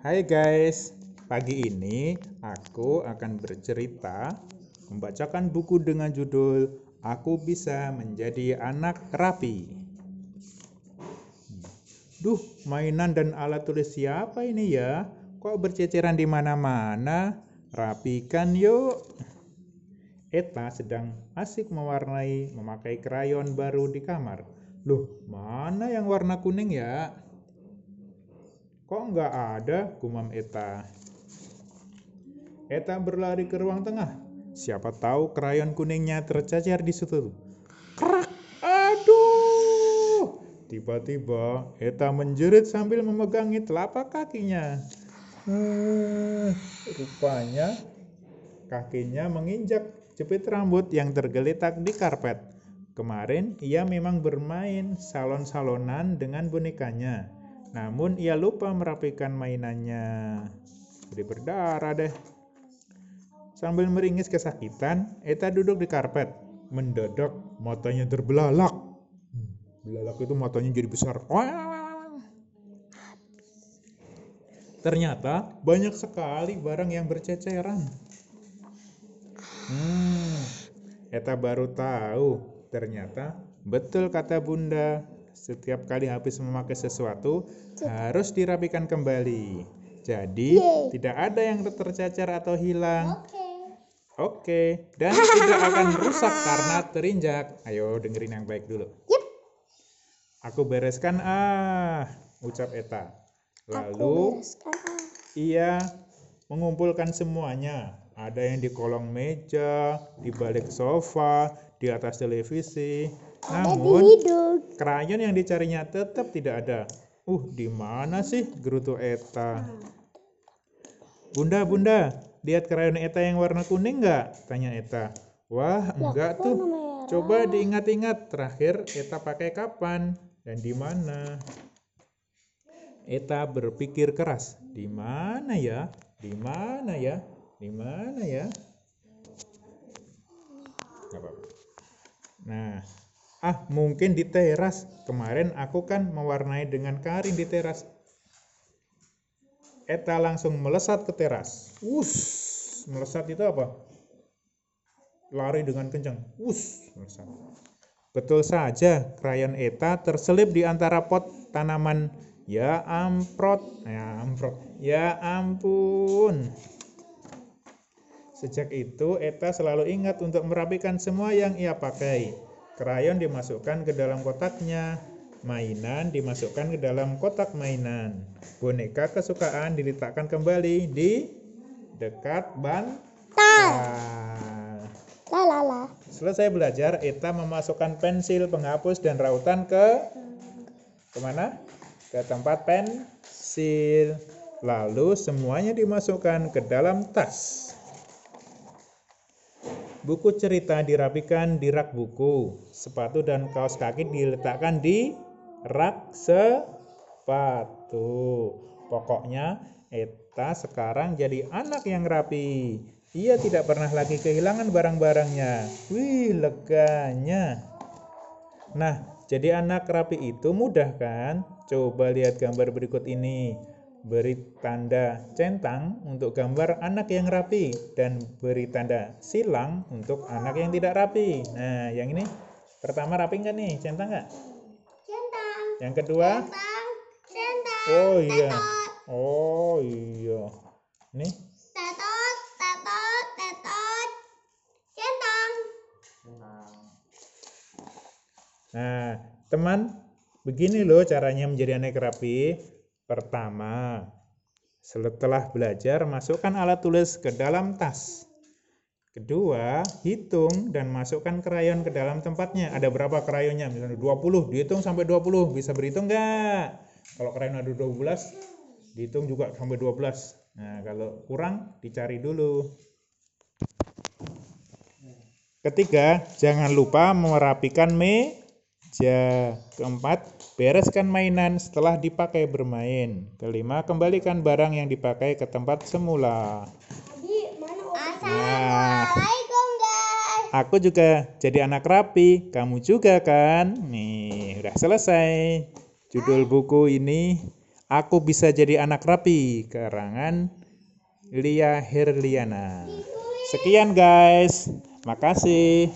Hai guys, pagi ini aku akan bercerita membacakan buku dengan judul Aku Bisa Menjadi Anak Rapi. Duh, mainan dan alat tulis siapa ini ya? Kok berceceran di mana-mana? Rapikan yuk. Eta sedang asik mewarnai memakai krayon baru di kamar. Loh, mana yang warna kuning ya? Kok nggak ada? Gumam Eta. Eta berlari ke ruang tengah. Siapa tahu krayon kuningnya tercecer di situ. Krak! Aduh! Tiba-tiba Eta menjerit sambil memegangi telapak kakinya. Eh, rupanya kakinya menginjak jepit rambut yang tergeletak di karpet. Kemarin ia memang bermain salon-salonan dengan bonekanya. Namun ia lupa merapikan mainannya. Jadi berdarah deh. Sambil meringis kesakitan, Eta duduk di karpet. Mendadak matanya terbelalak. Hmm, Belalak itu matanya jadi besar. Ternyata banyak sekali barang yang berceceran. Hmm, Eta baru tahu. Ternyata betul kata Bunda. Setiap kali habis memakai sesuatu harus dirapikan kembali. Jadi Yeay. tidak ada yang tercecer atau hilang. Oke. Oke, dan tidak akan rusak karena terinjak. Ayo dengerin yang baik dulu. Yep. Aku bereskan ah, ucap Eta. Lalu ah. ia mengumpulkan semuanya. Ada yang di kolong meja, di balik sofa, di atas televisi. Namun krayon yang dicarinya tetap tidak ada. Uh, di mana sih gerutu Eta? Bunda, bunda, lihat krayon Eta yang warna kuning nggak? Tanya Eta. Wah, enggak tuh. Coba diingat-ingat terakhir Eta pakai kapan dan di mana? Eta berpikir keras. Di mana ya? Di mana ya? Di mana ya? Apa-apa. Nah, ah mungkin di teras. Kemarin aku kan mewarnai dengan karin di teras. Eta langsung melesat ke teras. Wus, melesat itu apa? Lari dengan kencang. Wus, melesat. Betul saja, krayon Eta terselip di antara pot tanaman. Ya amprot, ya amprot, ya ampun. Sejak itu, Eta selalu ingat untuk merapikan semua yang ia pakai. Krayon dimasukkan ke dalam kotaknya, mainan dimasukkan ke dalam kotak mainan. Boneka kesukaan diletakkan kembali di dekat bantal. La la la. Selesai belajar, Eta memasukkan pensil, penghapus, dan rautan ke ke mana? Ke tempat pensil. Lalu semuanya dimasukkan ke dalam tas. Buku cerita dirapikan di rak buku. Sepatu dan kaos kaki diletakkan di rak sepatu. Pokoknya Eta sekarang jadi anak yang rapi. Ia tidak pernah lagi kehilangan barang-barangnya. Wih, leganya. Nah, jadi anak rapi itu mudah kan? Coba lihat gambar berikut ini. Beri tanda centang untuk gambar anak yang rapi dan beri tanda silang untuk anak yang tidak rapi. Nah, yang ini pertama rapi nggak nih? Centang nggak? Centang. Yang kedua? Centang. Centang. Oh iya. Oh iya. Nih. Tetot. Tetot. Tetot. Centang. Nah, teman, begini loh caranya menjadi anak rapi. Pertama, setelah belajar, masukkan alat tulis ke dalam tas. Kedua, hitung dan masukkan krayon ke dalam tempatnya. Ada berapa krayonnya? Misalnya 20, dihitung sampai 20. Bisa berhitung nggak? Kalau krayon ada 12, dihitung juga sampai 12. Nah, kalau kurang, dicari dulu. Ketiga, jangan lupa merapikan meja. Keempat, bereskan mainan setelah dipakai bermain. Kelima, kembalikan barang yang dipakai ke tempat semula. Nah, Assalamualaikum guys. aku juga jadi anak rapi. Kamu juga kan? Nih, udah selesai. Judul buku ini, Aku bisa jadi anak rapi. Karangan Lia Herliana. Sekian guys. Makasih.